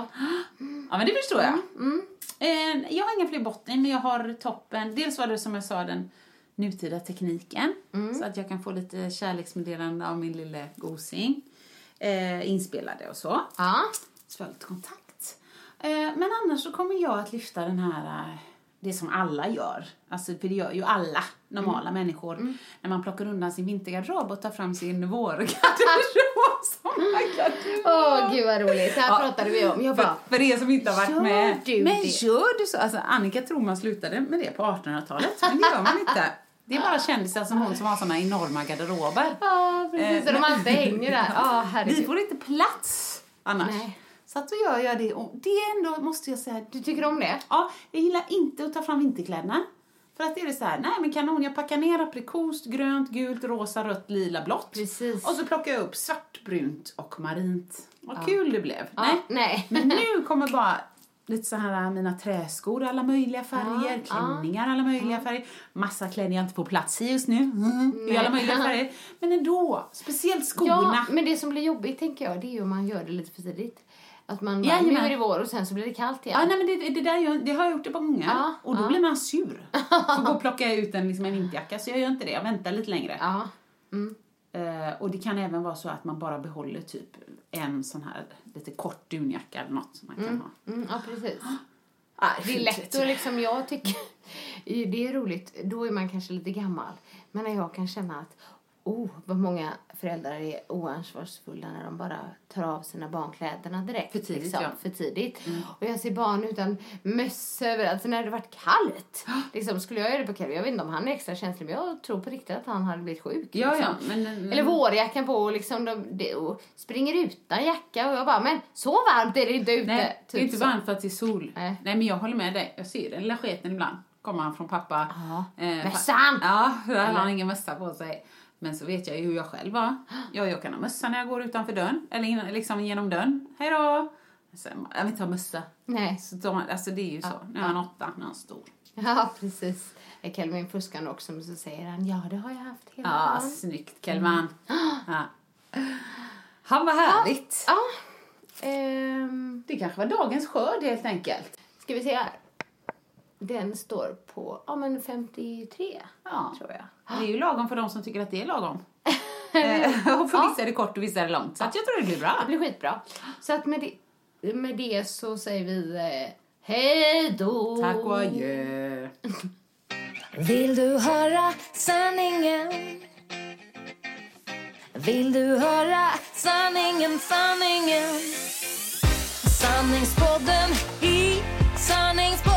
Ja men det förstår jag. Mm, Eh, jag har inga fler botten men jag har toppen. Dels var det som jag sa den nutida tekniken. Mm. Så att jag kan få lite kärleksmeddelande av min lille gosing. Eh, inspelade och så. Ja. Har lite kontakt. Eh, men annars så kommer jag att lyfta den här, eh, det som alla gör. Alltså, för det gör ju alla normala människor. När man plockar undan sin vintergarderob och tar fram sin vårgarderob som Åh, gud vad roligt. Det här Ja. pratade vi om. Jag bara, För, för er som inte har varit med. du men det? gör du så? Alltså, Annika tror man slutade med det på 1800-talet, men det gör man inte. Det är bara kändisar som hon som har såna enorma garderober. ja precis. Eh, de men- alltid hänger där. Ja, Vi får inte plats annars. Nej. Så att då gör jag det. Och det ändå, måste jag säga, Du tycker om det? Ja, jag gillar inte att ta fram vinterkläderna. För att det är det så här, nej men kanon, jag packar ner aprikost, grönt, gult, rosa, rött, lila, blått. Precis. Och så plockar jag upp svart, brunt och marint. Vad kul det blev. Ja, nej. nej. Men nu kommer bara lite så här mina träskor, alla möjliga färger, Ja, klänningar, alla möjliga färger. Massa klänningar inte får plats i just nu. Mm, I alla möjliga färger. Men ändå, speciellt skorna. Ja, men det som blir jobbigt tänker jag, det är ju om man gör det lite för tidigt. Att man bara, nu är det vår och sen så blir det kallt igen. Ja, nej, men det, det, där, det har jag gjort ett par gånger. Ja, och då ja. blir man sur. Så gå och plocka ut en, liksom en vinterjacka. Så jag gör inte det. Jag väntar lite längre. Ja. Eh, och det kan även vara så att man bara behåller typ en sån här lite kort dunjacka eller något som man kan ha. Mm, ja, precis. Ah, Det är lätt och liksom, jag tycker, det är roligt, då är man kanske lite gammal. Men när jag kan känna att, oh, vad många föräldrar är oansvarsfulla när de bara tar av sina barnkläderna direkt. För tidigt, liksom, ja. Mm. För tidigt. Och jag ser barn utan mössa överallt. Alltså när det varit kallt, liksom, skulle jag göra det på Kevin, jag vet inte om han är extra känslig, men jag tror på riktigt att han hade blivit sjuk. Ja, liksom. ja, men- Eller vårjackan på och liksom, de, de, och springer utan jacka och jag bara, men så varmt är det inte ute. Nej, det är Typ inte så. varmt för att det är sol. Nej. Nej. men jag håller med dig. Jag ser den lilla sketen ibland. Kommer han från pappa. Ja. Eh, Mössan! Ja, där har han ingen mössa på sig. Men så vet jag ju hur jag själv var. Ja, jag kan ha mössa när jag går utanför dörren. Eller innan, liksom genom dörren. Hej då! Sen, jag vill inte ha mössa. Nej. Så de, alltså det är ju så. Nu är han åtta, nu är han stor. Ja, precis. Kelvin fuskande också, men så säger han ja, det har jag haft hela Ja, dagen. snyggt Kelman. Ja. Han var härligt. Ja. Ehm, Det kanske var dagens skörd helt enkelt. ska vi se här. Den står på ja, men 53, Ja. tror jag. Det är ju lagom för de som tycker att det är lagom. Eh, och för vissa är det kort och vissa är det långt. Så att jag tror det blir bra. Det blir skitbra. Så att med det, med det så säger vi eh, Hej då! Tack och adjö. Vill du höra sanningen? Vill du höra sanningen, sanningen? Sanningspodden i sanningspodden